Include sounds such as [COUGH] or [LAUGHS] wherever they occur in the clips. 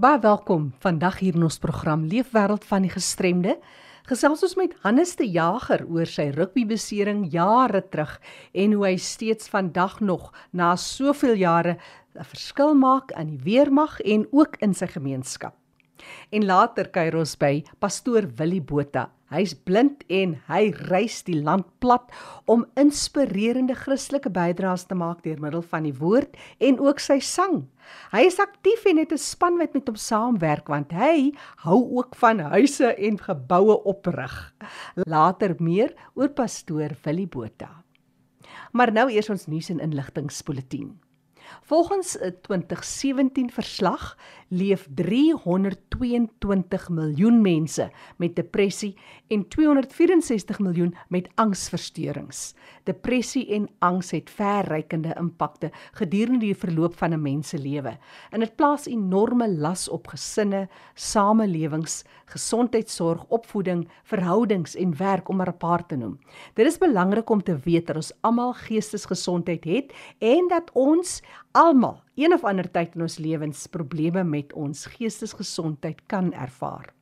Baie welkom vandag hier in ons program Leefwêreld van die Gestremde. Gesels ons met Hannes de Jager oor sy rugbybesering jare terug en hoe hy steeds vandag nog na soveel jare 'n verskil maak in die weermag en ook in sy gemeenskap. En later kuier ons by pastoor Willie Botha. Hy's blind en hy reis die land plat om inspirerende Christelike bydraes te maak deur middel van die woord en ook sy sang. Hy is aktief en het 'n span wat met hom saamwerk want hy hou ook van huise en geboue oprig. Later meer oor pastoor Willie Botha. Maar nou eers ons nuus en inligtingspulsatie. Volgens 'n 2017 verslag leef 322 miljoen mense met depressie en 264 miljoen met angsversteurings. Depressie en angs het verrykende impakte gedurende die verloop van 'n mens se lewe en dit plaas enorme las op gesinne, samelewings, gesondheidsorg, opvoeding, verhoudings en werk om maar 'n paar te noem. Dit is belangrik om te weet dat ons almal geestesgesondheid het en dat ons almal een of ander tyd in ons lewens probleme met ons geestesgesondheid kan ervaar.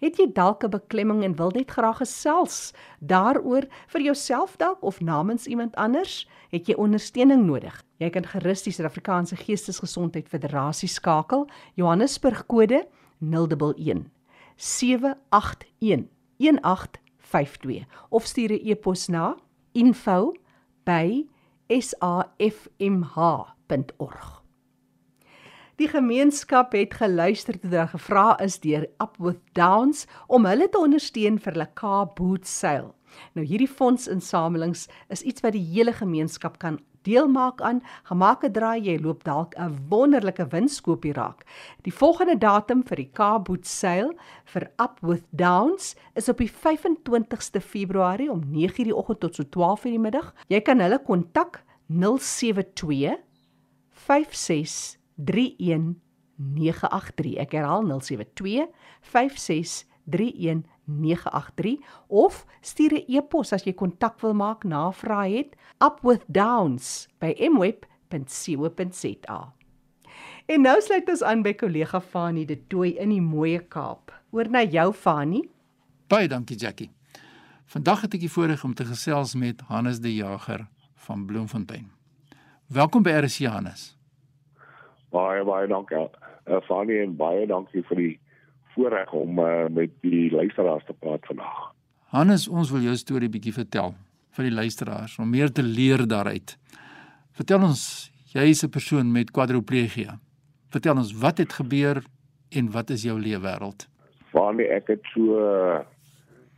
Het jy dalk 'n beklemming en wil net graag gesels daaroor vir jouself dalk of namens iemand anders? Het jy ondersteuning nodig? Jy kan gerus die Suid-Afrikaanse Geestesgesondheid Federasie skakel, Johannesburg kode 011 781 1852 of stuur 'n e-pos na info@safmh.org. Die gemeenskap het geluister toe daar gevra is deur Upwith Downs om hulle te ondersteun vir hulle Car Boot Sale. Nou hierdie fondsinsamelings is iets wat die hele gemeenskap kan deelmaak aan. Gemaak 'n draai, jy loop dalk 'n wonderlike winskoopie raak. Die volgende datum vir die Car Boot Sale vir Upwith Downs is op die 25ste Februarie om 9:00 die oggend tot so 12:00 die middag. Jy kan hulle kontak 072 56 31983. Ek herhaal 072 5631983 of stuur 'n e-pos as jy kontak wil maak, navraag het upwithdowns@mweb.co.za. En nou sluit ons aan by kollega Fanie de Tooi in die Mooie Kaap. Oor na jou Fanie. Baie dankie Jackie. Vandag het ek die voorreg om te gesels met Hannes de Jager van Bloemfontein. Welkom by RC Hannes. Baie baie dankie. Uh, Fanie en baie dankie vir die voorreg om uh, met die luisteraars te praat vandag. Hannes, ons wil jou storie bietjie vertel vir die luisteraars om meer te leer daaruit. Vertel ons, jy is 'n persoon met kwadriplegia. Vertel ons wat het gebeur en wat is jou lewe wêreld? Fanie, ek het so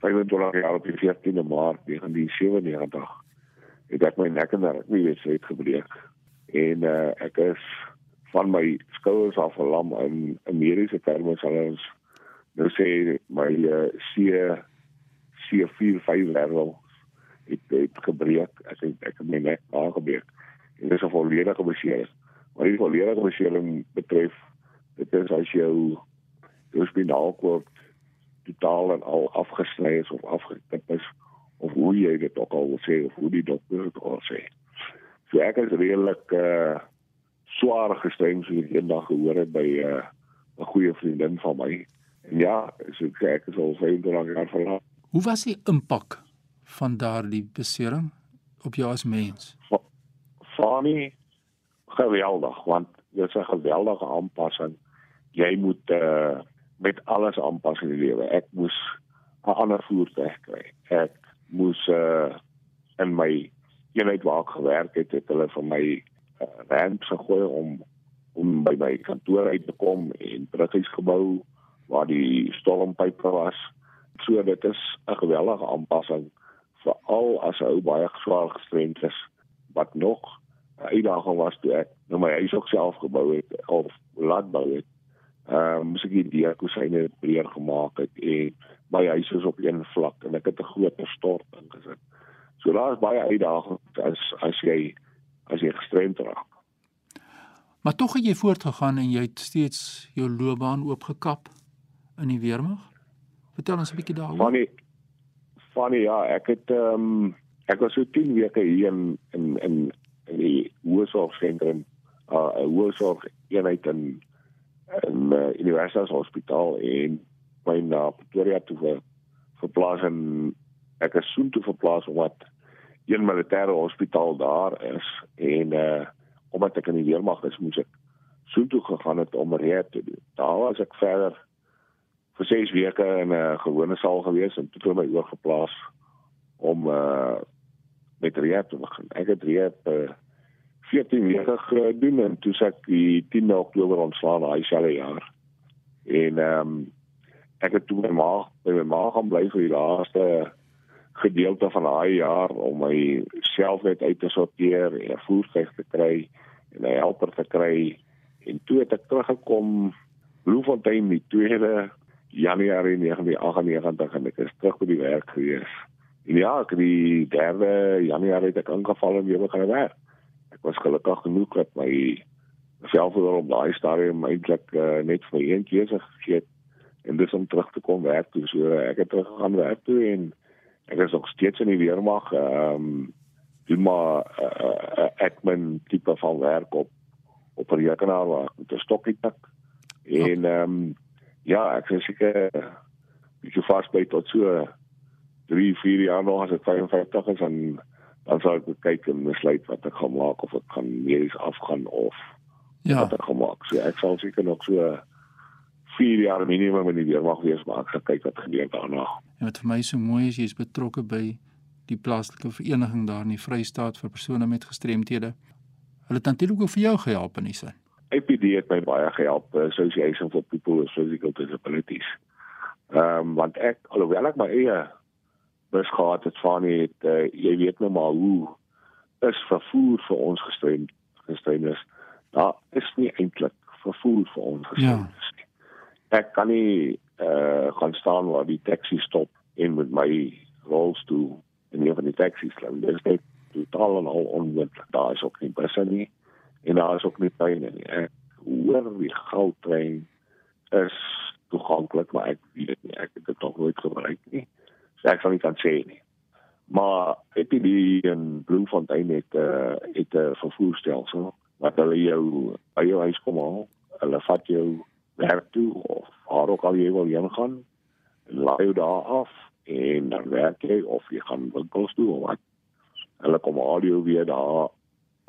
25 jaar op die 14de Maart 1997 het ek my nek en rug nie weer gebreek en uh, ek is van my skouers af verlam in 'n mediese terme sal ons nou sê my uh, C C45 level het het gebreek. Ek het ek het my nek aangebreek. En dit is 'n volledige besering. Maar die volledige besering betref dit is as jou jou spinaalkoord totaal en al afgesny is of afgeknip is of hoe jy dit ook al wil sê of hoe die dokter dit al sê. So ek is redelik uh swaar gestrem so ek eendag gehoor het by 'n uh, 'n goeie vriendin van my. En ja, so ek is al 25 jaar verlaat. Hoe was die impak van daardie besering op jou as mens? Funny geweldig want dit is 'n geweldige aanpassing. Jy moet uh, met alles aanpas in die lewe. Ek moes 'n ander voertuig kry. Ek moes uh, in my eenheid waar ek gewerk het, het hulle vir my uh, ramp gegooi om om by my kantoor uit te kom en terughuisgebou waar die stormpype was. So dit is 'n geweldige aanpassing veral as ou baie swaar gestremd is wat nog 'n uitdaging was toe ek nou my huis ook self gebou het of laat bou het. Ehm um, moes ek die deurkosyne breër gemaak het en my huis is op een vlak en ek het 'n groot stort ingesit. So daar is baie uitdagings as as jy gestremd raak. Maar tog het jy voortgegaan en jy het steeds jou loopbaan oopgekap in die weermag. Vertel ons 'n bietjie daaroor. Funny. Funny ja, ek het ehm um, ek was so 10 weke hier in in in, in die hoërsorgsentrum, uh 'n hoërsorg eenheid in in uh, Universitas Hospitaal en my na Pretoria toe ver, verplaas en ek is soon toe verplaas wat een militêre hospitaal daar is en uh omdat ek in die weermag is moes ek soon toe gegaan het om rehab te doen. Daar was ek verder vir 6 weke in 'n gewone saal gewees en toe my oorgeplaas om uh met rehab te begin. Ek het rehab uh, 14 weke gedoen en toe sê ek die 10 Oktober ontslaan daai selfe jaar. En ehm um, ek het toe my by my maag gaan bly vir die laaste gedeelte van daai jaar om my self net uit te sorteer en 'n voertuig te kry en 'n helper te kry en toe het ek teruggekom Bloemfontein die 2de Januarie 1998 en ek is terug by die werk gewees. En ja, ek die 3de Januarie het ek aangeval en weer begin werk. Ek was gelukkig genoeg dat my selfverhoor op daai stadium eintlik uh, net vir een keer gegee het en dis om terug te kom werk toe. So ek het terug gegaan werk toe en ek is nog steeds in die weermag. Ehm um, doen maar 'n uh, uh, admin tipe van werk op op 'n rekenaar waar ek met 'n stokkie tik. En ehm um, ja, ek is seker bietjie vasby tot so 3, 4 jaar nog as ek 55 is en dan sal ek kyk en besluit wat ek gaan maak of ek gaan medies afgaan of ja. wat ek gaan maak. So ek sal seker nog so 4 jaar minimum in die weermag wees maar ek gaan kyk wat gebeur daarna. En wat vir my so mooi is, jy is betrokke by die plaaslike vereniging daar in die Vrystaat vir persone met gestremthede. Hulle het natuurlik ook vir jou gehelp in die sin. APD het my baie gehelp, uh, Association for People with Physical Disabilities. Ehm um, want ek alhoewel ek my eie bus gehad het van het uh, jy weet nou maar hoe is vervoer vir ons gestrem gestremdes. Daar is nie eintlik vervoer vir ons gestremdes ja. Ek kan nie uh gaan staan waar die taxi stop en met my rolstoel in een van die taxis klim. Dit is net totaal en al onmoontlik. Daar is ook nie busse nie en daar is ook nie treine nie. Ek hoor die goudtrein is toeganklik, maar ek weet nie ek het dit nog nooit gebruik nie. So ek sal nie kan sê nie. Maar ek het die in Bloemfontein het uh, het 'n vervoerstelsel wat hulle jou by jou huis kom haal. Hulle vat jou werk toe of waar ook al jy wil heen gaan. Laai jou daar af en dan werk jy of jy gaan winkels toe of wat. Hulle kom al jou weer daar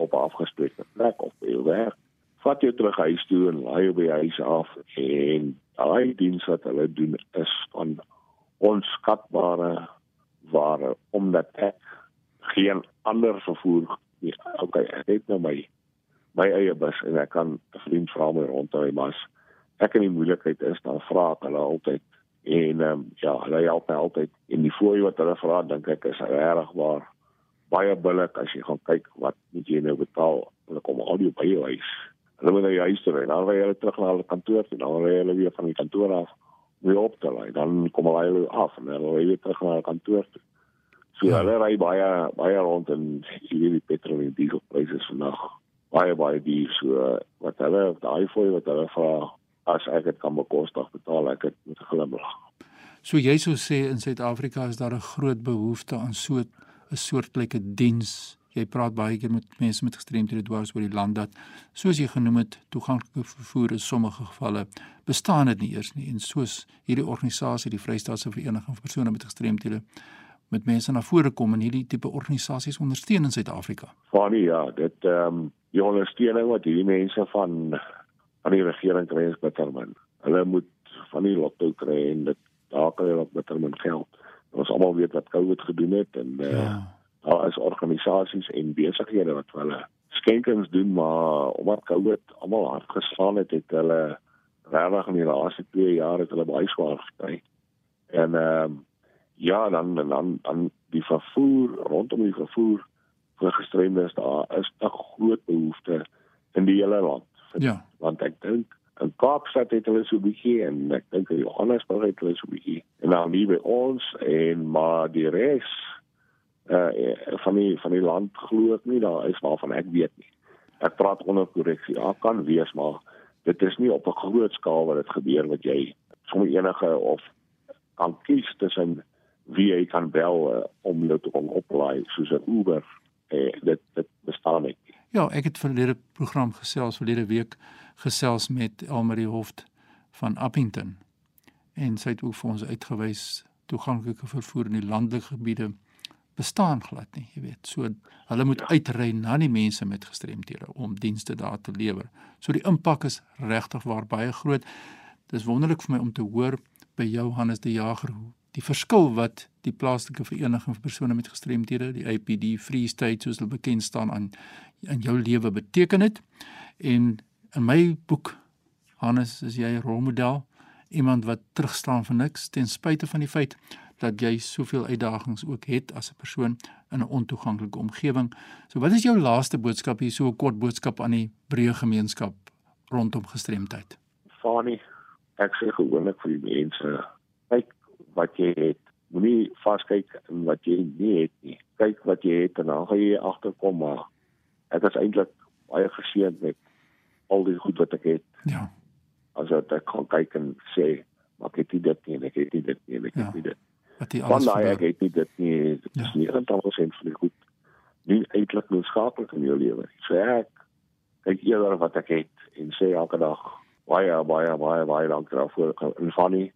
op afgespreekte plek of by jou werk. Vat jou terug huis toe en laai jou by huis af en daai diens wat hulle doen is van onskatbare ware omdat ek geen ander vervoer nie. Okay, ek het nou my my eie bus en ek kan 'n vriend vra my rondry maar ek in die moeilikheid is dan vra ek hulle altyd en ehm um, ja, hulle help my altyd en die fooi wat hulle vra dink ek is regtig waar baie billik as jy gaan kyk wat moet jy nou betaal. Hulle kom al jou by jou huis. Hulle moet na jou huis toe ry. Dan ry hulle terug na hulle kantoor toe. Dan ry hulle weer van die kantoor af weer op te ry. Dan kom hulle hulle af en dan ry hulle terug na hulle kantoor toe. So ja. hulle ry baie baie rond en jy weet die petrol en dieselpryse is vandag baie baie duur. So wat hulle daai fooi wat hulle vra as ek dit kan bekostig betaal ek dit met glimlag. So jy sou sê in Suid-Afrika is daar 'n groot behoefte aan so 'n soortgelyke diens. Jy praat baie keer met mense met gestremthede dwars oor die land dat soos jy genoem het, toeganklike vervoer in sommige gevalle bestaan dit nie eers nie en soos hierdie organisasie, die Vrystaatse Vereniging vir persone met gestremthede met mense na vore kom en hierdie tipe organisasies ondersteun in Suid-Afrika. Funny ja, dit ehm um, die ondersteuning wat hierdie mense van van die regering kry is bittermin. Hulle moet van die lotto kry en dit daar kry hulle bittermin geld. Ons almal weet wat COVID gedoen het en uh, ja. daar is organisasies en besighede wat hulle skenkings doen maar omdat COVID almal hard geslaan het, het hulle regtig in die laaste 2 jaar het hulle baie swaar gekry. En ehm uh, ja, dan dan dan die vervoer rondom die vervoer vir gestremdes daar is 'n groot behoefte in die hele land. Ja. Want ek dink in Kaapstad het hulle so 'n bietjie en ek dink in Johannesburg het hulle so 'n bietjie. En dan nie by ons en maar die res uh van die van die land glo ek nie daar is waarvan ek weet nie. Ek praat onder korreksie. Ja, kan wees maar dit is nie op 'n groot skaal wat dit gebeur wat jy sommer enige of kan kies tussen wie jy kan bel uh, om te kom oplaai soos 'n Uber. Eh, dit dit bestaan nie. Ja, ek het verlede program gesels verlede week gesels met Elmarie Hoft van Appington. En sy het ook vir ons uitgewys toeganklike vervoer in die landelike gebiede bestaan glad nie, jy weet. So hulle moet uitry na die mense met gestremthede om dienste daar te lewer. So die impak is regtig waar baie groot. Dis wonderlik vir my om te hoor by jou Hannes die Jager hoe die verskil wat die plaaslike vereniging vir persone met gestremthede, die APD Free State soos hulle bekend staan aan in jou lewe beteken het. En in my boek Hannes, is jy 'n rolmodel, iemand wat terugstaan vir niks ten spyte van die feit dat jy soveel uitdagings ook het as 'n persoon in 'n ontoeganklike omgewing. So wat is jou laaste boodskap hier so 'n kort boodskap aan die breë gemeenskap rondom gestremdheid? Fanie, ek sê gewoonlik vir die mense, wat jy het. Moenie vaskyk in wat jy nie het nie. Kyk wat jy het en dan gaan jy agterkom maar ek is eintlik baie geseënd met al die goed wat ek het. Ja. As ek kan kyk en sê, maar ek het dit nie, ek het dit nie, ek het Ja. dit. Wat jy alles Van daai ek het nie dit nie. Dit is Ja. nie eintlik van die goed. Nie eintlik noodsaaklik in jou lewe. So ek kyk eerder wat ek het en sê elke dag baie baie baie baie dankie daarvoor. En Fanny,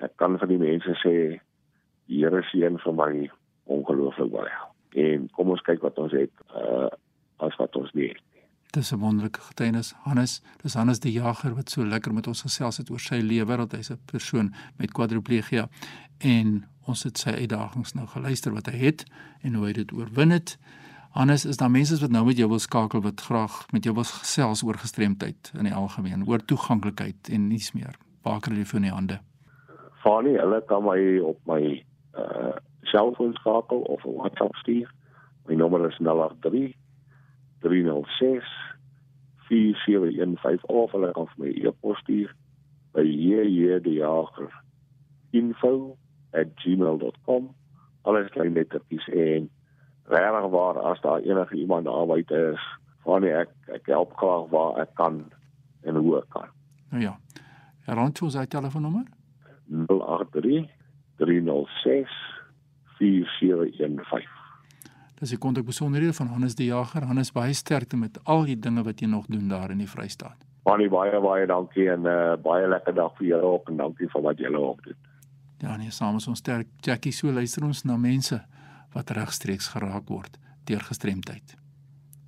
ek kan vir die mense sê die Here seën vir my ongelooflik baie. En kom ons kyk wat ons het uh as wat ons nie het. Dis 'n wonderlike getuienis. Hannes, dis Hannes die Jager wat so lekker met ons gesels het oor sy lewe, dat hy's 'n persoon met kwadriplegia en ons het sy uitdagings nou geluister wat hy het en hoe hy dit oorwin het. Hannes, is daar mense wat nou met jou wil skakel wat graag met jou wil gesels oor gestremdheid in die algemeen, oor toeganklikheid en nies meer. Waar kry jy vir die hande? Fanny, hulle kan my op my uh selfoon skakel of 'n WhatsApp stuur. My nommer is 083 306 4715 of hulle kan vir my e-pos stuur by jjdejager.info@gmail.com. Alles klein lettertjies en regtig waar as daar enige iemand daar buite is, Fanny, ek ek help graag waar ek kan en hoe ek kan. Nou ja. Ons sy telefoonnommer? 083 306 4715. Dis die kontakbesonderhede van Hannes die Jager. Hannes baie sterkte met al die dinge wat jy nog doen daar in die Vrystaat. Baie baie baie dankie en uh, baie lekker dag vir julle ook en dankie vir wat julle ook doen. Ja, nee, saam is ons sterk. Jackie, so luister ons na mense wat regstreeks geraak word deur gestremdheid.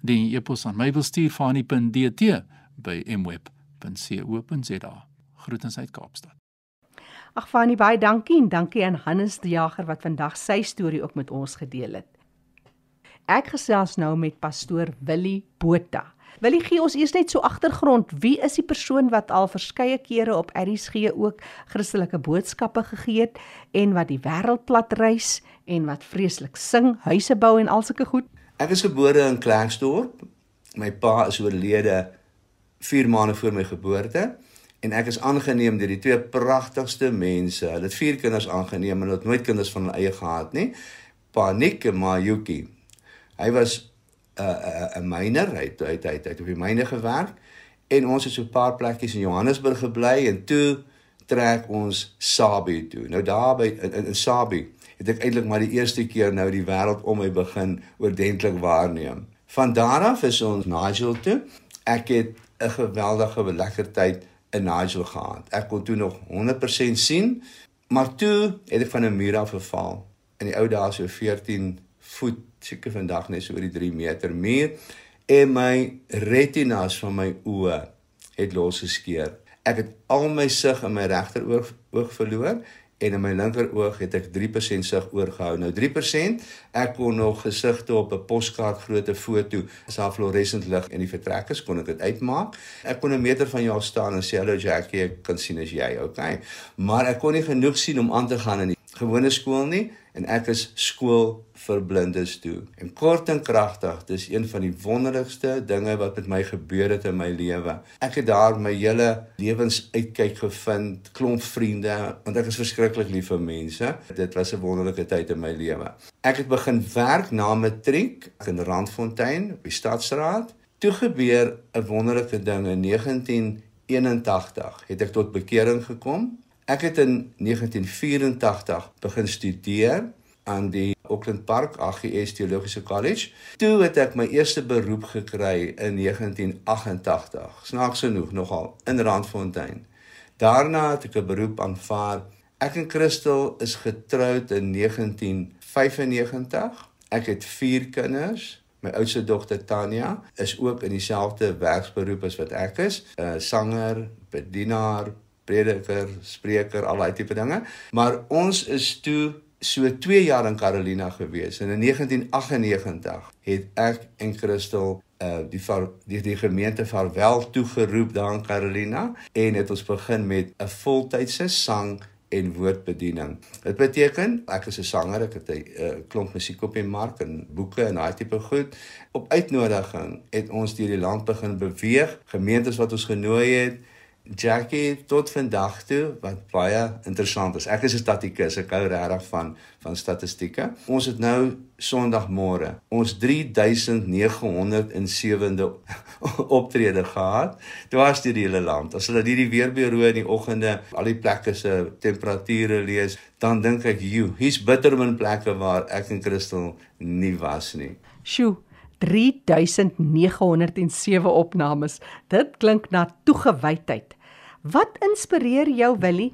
Die e-pos aan my wil stuur fani.dt by mweb.co.za. Groetens uit Kaapstad. Ag Fanny, baie dankie en dankie aan Hannes die Jager wat vandag sy storie ook met ons gedeel het. Ek gesels nou met pastoor Willie Botha. Willie gee ons eers net so agtergrond. Wie is die persoon wat al verskeie kere op RSG ook Christelike boodskappe gegee het en wat die wêreld plat reis en wat vreeslik sing, huise bou en al sulke goed? Ek is gebore in Klerksdorp. My pa is oorlede 4 maande voor my geboorte en ek is aangeneem deur die twee pragtigste mense. Hulle het vier kinders aangeneem en hulle het nooit kinders van hulle eie gehad nie. Pa Nick en Ma Yuki. Hy was 'n uh, 'n 'n myner, hy het, hy het, hy het, hy het op die myne gewerk en ons het so 'n paar plekkies in Johannesburg gebly en toe trek ons Sabie toe. Nou daar by in, in, in Sabie het ek eintlik maar die eerste keer nou die wêreld om my begin oordentlik waarneem. Van daar af is ons Nigel toe. Ek het 'n geweldige lekker tyd in Nigel gehad. Ek kon toe nog 100% sien, maar toe het ek van 'n muur af geval. In die ou dae so 14 voet, seker vandag net so oor die 3 meter muur en my retinas van my oë het losgeskeur. Ek het al my sig in my regter oog oog verloor en in my linker oog het ek 3% sig oorgehou. Nou 3%, ek kon nog gesigte op 'n poskaart grootte foto, as daar fluoresent lig in die vertrek is, kon ek dit uitmaak. Ek kon 'n meter van jou af staan en sê hallo Jackie, ek kan sien as jy, okay. Maar ek kon nie genoeg sien om aan te gaan in die gewone skool nie en ek is skool vir blindes toe. En kort en kragtig, dis een van die wonderlikste dinge wat met my gebeur het in my lewe. Ek het daar my hele lewensuitkyk gevind, klomp vriende, want ek is verskriklik lief vir mense. Dit was 'n wonderlike tyd in my lewe. Ek het begin werk na matriek in Randfontein die Stadsraad. Toe gebeur 'n wonderlike ding in 1981 het ek tot bekering gekom. Ek het in 1984 begin studeer aan die Auckland Park AGS Teologiese College. Toe het ek my eerste beroep gekry in 1988. Snaaks genoeg nogal in Randfontein. Daarna het ek 'n beroep aanvaar. Ek en Christel is getroud in 1995. Ek het 4 kinders. My oudste dogter Tanya is ook in dieselfde werksberoep as wat ek is, 'n sanger, bedienaar, prediker, spreker, al daai tipe dinge. Maar ons is toe so 2 jaar in Carolina gewees en in 1998 het ek en Christel uh die die die gemeente vaarwel toegeroep daar in Carolina en het ons begin met 'n voltydse sang en woordbediening. Dit beteken ek is 'n sanger, ek het 'n uh, klomp musiek op die mark en boeke en daai tipe goed. Op uitnodiging het ons deur die land begin beweeg, gemeentes wat ons genooi het, Jackie tot vandag toe wat baie interessant is. Ek is 'n statistikus, ek hou regtig van van statistieke. Ons het nou Sondagmôre ons 3907de [LAUGHS] optrede gehad. Dwars deur die hele land. As hulle hierdie weerbureau in die oggende al die plekke se temperature lees, dan dink ek, "Jo, hier's bittermin plekke waar ek en Christel nie was nie." Sjoe. 3907 opnames. Dit klink na toegewydheid. Wat inspireer jou, Willie?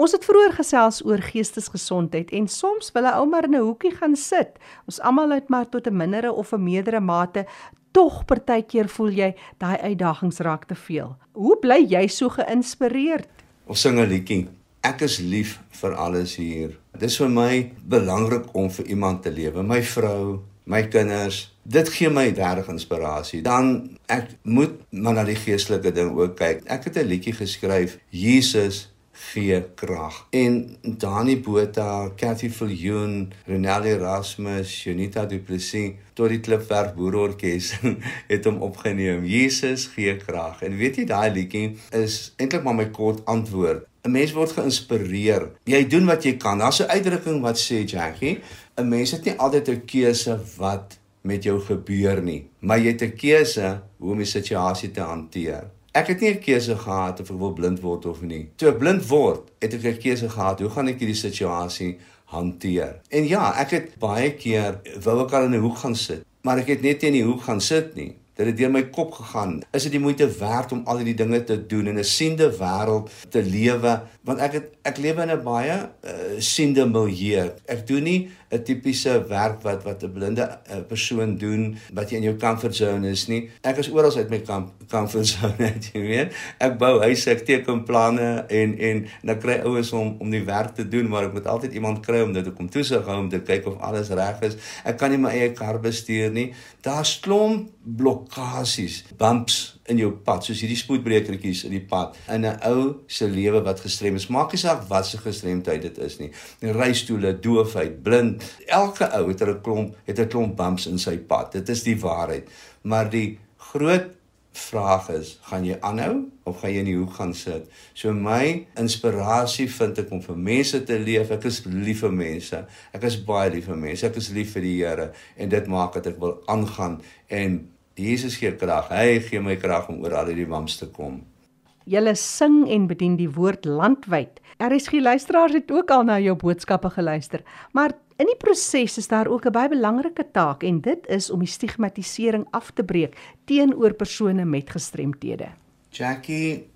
Ons het vroeër gesels oor geestesgesondheid en soms wil 'n ou maar in 'n hoekie gaan sit. Ons almal het maar tot 'n mindere of 'n meerdere mate tog partykeer voel jy daai uitdagings raak te veel. Hoe bly jy so geïnspireerd? Ons sing 'n liedjie. Ek is lief vir alles hier. Dit is vir my belangrik om vir iemand te lewe, my vrou, my kinders. Dit gee my regtig inspirasie. Dan ek moet maar na die geestelike ding ook kyk. Ek het 'n liedjie geskryf, Jesus gee krag. En Dani Botha, Cathy Viljoen, Renelle Erasmus, Jonita Du Plessis tot die Klipwerk Boerorkes [LAUGHS] het hom opgeneem. Jesus gee krag. En weet jy daai liedjie is eintlik maar my kort antwoord. 'n Mens word geïnspireer. Jy doen wat jy kan. Daar's 'n uitdrukking wat sê Jackie, 'n mens het nie altyd 'n keuse wat met jou gebeur nie, maar jy het 'n keuse hoe om die situasie te hanteer. Ek het nie 'n keuse gehad of ek wil blind word of nie. Toe ek blind word, het ek 'n keuse gehad hoe gaan ek hierdie situasie hanteer. En ja, ek het baie keer wou ek al in 'n hoek gaan sit, maar ek het net nie in die hoek gaan sit nie. Dit het deur my kop gegaan. Is dit die moeite werd om al hierdie dinge te doen in 'n siende wêreld te lewe? Want ek het ek lewe in 'n baie uh, siende milieu. Ek doen nie 'n tipiese werk wat wat 'n blinde uh, persoon doen wat jy in jou comfort zone is nie. Ek is oral uit my com comfort [LAUGHS] zone, jy weet. Ek bou huise, ek teken planne en en dan kry ouens om om die werk te doen, maar ek moet altyd iemand kry om dit te kom toesig hou om te kyk of alles reg is. Ek kan nie my eie kar bestuur nie. Daar's klomp blokkades, bumps in jou pad, soos hierdie spoedbrekertjies in die pad in 'n ou se lewe wat gestrem is. Maak nie saak wat se gestremdheid dit is nie. Die reistoole, doofheid, blind, elke ou het 'n klomp het 'n klomp bumps in sy pad. Dit is die waarheid. Maar die groot vraag is, gaan jy aanhou of gaan jy in die hoek gaan sit? So my inspirasie vind ek om vir mense te leef. Ek is lief vir mense. Ek is baie lief vir mense. Ek is lief vir die Here en dit maak dat ek wil aangaan en Jesus gee krag. Hy gee my krag om oor al die bumps te kom. Julle sing en bedien die woord landwyd. RSG luisteraars het ook al na jou boodskappe geluister, maar In die proses is daar ook 'n baie belangrike taak en dit is om die stigmatisering af te breek teenoor persone met gestremthede. Jackie,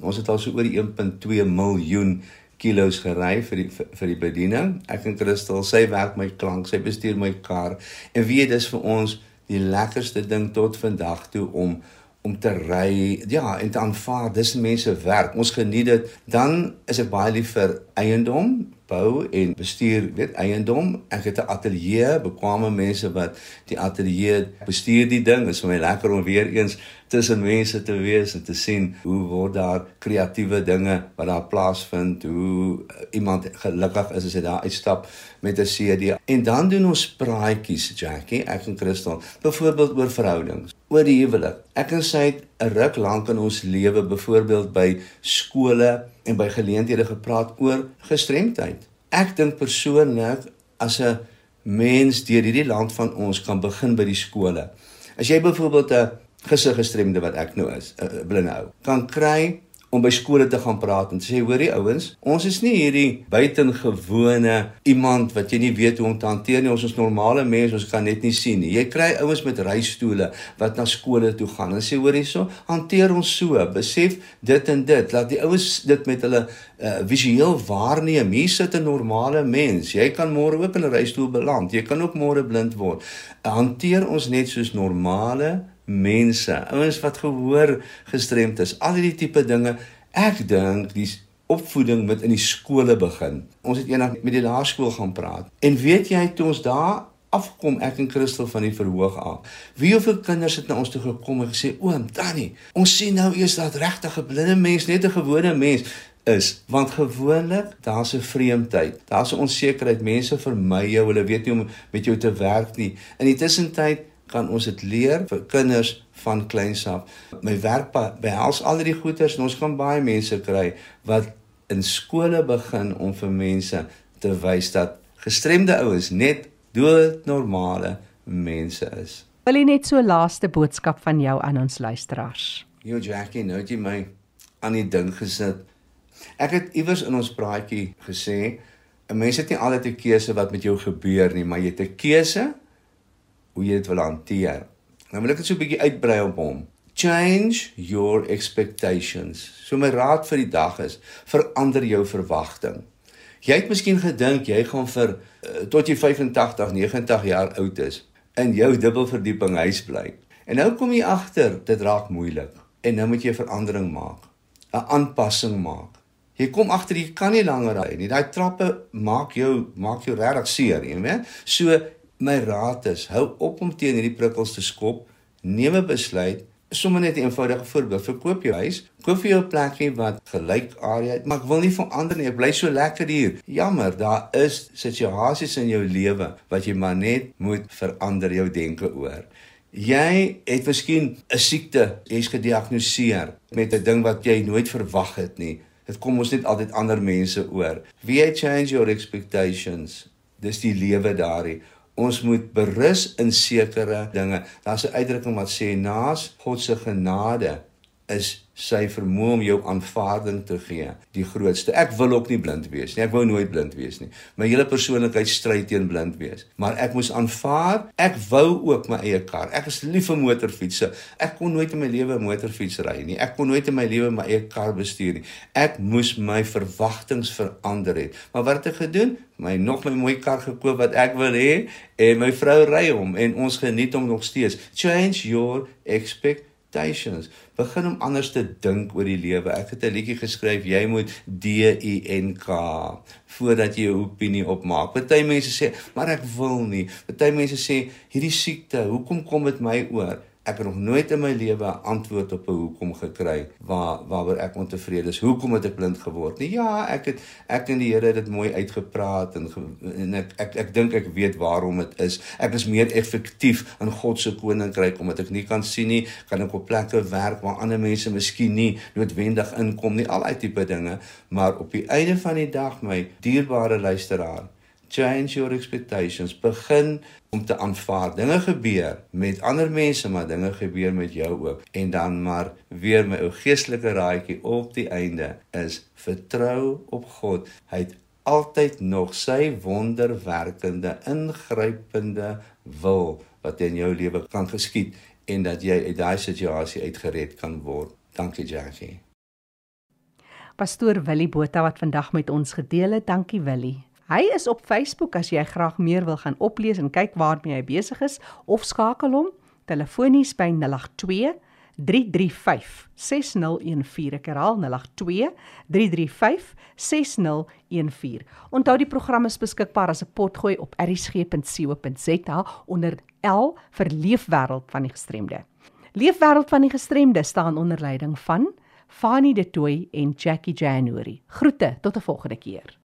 ons het al so oor die 1.2 miljoen kilos gery vir die vir die bediening. Ek en Christel, sy werk my klank, sy bestuur my kar en weet dis vir ons die lekkerste ding tot vandag toe om om te ry, ja, en te aanvaar dis mense werk. Ons geniet dit. Dan is ek baie lief vir eiendom bou en bestuur weet eiendom. Ek het 'n ateljee, bekwame mense wat die ateljee bestuur die ding. Dit is vir my lekker om weer eens tussen mense te wees en te sien hoe word daar kreatiewe dinge wat daar plaasvind, hoe iemand gelukkig is as hy daar uitstap met 'n CD. En dan doen ons praatjies, Jackie, ek en Christel, byvoorbeeld oor verhoudings, oor die huwelik. Ek en sy het 'n ruk lank in ons lewe byvoorbeeld by skole en by geleenthede gepraat oor gestremdheid. Ek dink persoonlik as 'n mens deur hierdie land van ons kan begin by die skole. As jy byvoorbeeld 'n gesig gestremde wat ek nou is, 'n blinde ou, kan kry om by skole te gaan praat en sê hoorie ouens, ons is nie hierdie buitengewone iemand wat jy nie weet hoe om te hanteer nie. Ons is normale mense, ons kan net nie sien nie. Jy kry ouens met reistoole wat na skole toe gaan en sê hoorie so, hanteer ons so, besef dit en dit. Laat die ouens dit met hulle uh, visueel waarneem. Hier sit 'n normale mens. Jy kan môre ook in 'n reistool beland. Jy kan ook môre blind word. Hanteer ons net soos normale mense, ouens wat gehoor gestremd is, al hierdie tipe dinge. Ek dink die opvoeding moet in die skole begin. Ons het eendag met die laerskool gaan praat. En weet jy toe ons daar afkom ek en Christel van die verhoog af. Wie hoeveel kinders het na ons toe gekom en gesê oom Tannie, ons sien nou eers dat regtig 'n blinde mens net 'n gewone mens is want gewoonlik daar's 'n vreemdheid. Daar's 'n onsekerheid. Mense vermy jou. Hulle weet nie hoe om met jou te werk nie. In die tussentyd kan ons dit leer vir kinders van kleins af. My werk behels al die goeders en ons kan baie mense kry wat in skole begin om vir mense te wys dat gestremde ouens net doodnormale mense is. Wil jy net so laaste boodskap van jou aan ons luisteraars? Jo Jackie, nou het jy my aan die ding gesit. Ek het iewers in ons praatjie gesê 'n mens het nie altyd 'n keuse wat met jou gebeur nie, maar jy het 'n keuse hoe jy dit wil hanteer. Nou wil ek dit so 'n bietjie uitbrei op hom. Change your expectations. So my raad vir die dag is: verander jou verwagting. Jy het miskien gedink jy gaan vir uh, tot jy 85, 90 jaar oud is in jou dubbelverdieping huis bly. En nou kom jy agter dit raak moeilik en nou moet jy 'n verandering maak. 'n aanpassing maak. Jy kom agter jy kan nie langer ry nie. Daai trappe maak jou maak jou regtig seer, jy weet. So my raad is, hou op om teen hierdie prikkels te skop. Neem 'n besluit. Sommige net 'n eenvoudige voorbeeld. Verkoop jou huis, koop vir jou 'n plekie wat gelyk area het, maar ek wil nie verander nie. Ek bly so lekker hier. Jammer, daar is situasies in jou lewe wat jy maar net moet verander jou denke oor. Jy het miskien 'n siekte, jy's gediagnoseer met 'n ding wat jy nooit verwag het nie. Dit kom ons net altyd ander mense oor. Wie change your expectations? Dis die lewe daarin ons moet berus in sekere dinge. Daar's 'n uitdrukking wat sê naas God se genade is sy vermoë om jou aanvaarding te gee die grootste. Ek wil ook nie blind wees nie. Ek wou nooit blind wees nie. My hele persoonlikheid stry teen blind wees. Maar ek moes aanvaar, ek wou ook my eie kar. Ek is lief vir motorfietsse. Ek kon nooit in my lewe 'n motorfiets ry nie. Ek kon nooit in my lewe my eie kar bestuur nie. Ek moes my verwagtinge verander het. Maar wat het ek gedoen? My nog my mooi kar gekoop wat ek wil hê en my vrou ry hom en ons geniet hom nog steeds. Change your expectations expectations. Begin om anders te dink oor die lewe. Ek het 'n liedjie geskryf, jy moet D U N K voordat jy 'n opinie opmaak. Party mense sê, maar ek wil nie. Party mense sê, hierdie siekte, hoekom kom dit my oor? Ek het nog nooit in my lewe 'n antwoord op 'n hoekom gekry waar waaroor ek ontevrede is. Hoekom het ek blind geword? Nee, ja, ek het ek en die Here het dit mooi uitgepraat en, en ek ek ek dink ek weet waarom dit is. Ek is meer effektief in God se koninkryk omdat ek nie kan sien nie, kan ek op plekke werk waar ander mense miskien nie noodwendig inkom nie, al daai tipe dinge, maar op die einde van die dag my dierbare luisteraar change your expectations. Begin om te aanvaar. Dinge gebeur met ander mense maar dinge gebeur met jou ook. En dan maar weer my ou geestelike raadjie op die einde is vertrou op God. Hy het altyd nog sy wonderwerkende ingrypende wil wat in jou lewe kan geskied en dat jy uit daai situasie uitgered kan word. Dankie Jackie. Pastoor Willie Botha wat vandag met ons gedeel het. Dankie Willie Hy is op Facebook as jy graag meer wil gaan oplees en kyk waarmee hy besig is of skakel hom telefonies by 082 335 6014 ek herhaal 082 335 6014 Onthou die program is beskikbaar as 'n potgooi op erisg.co.za onder L vir leefwêreld van die gestremde. Leefwêreld van die gestremde staan onder leiding van Fanie De Tooy en Jackie January. Groete tot 'n volgende keer.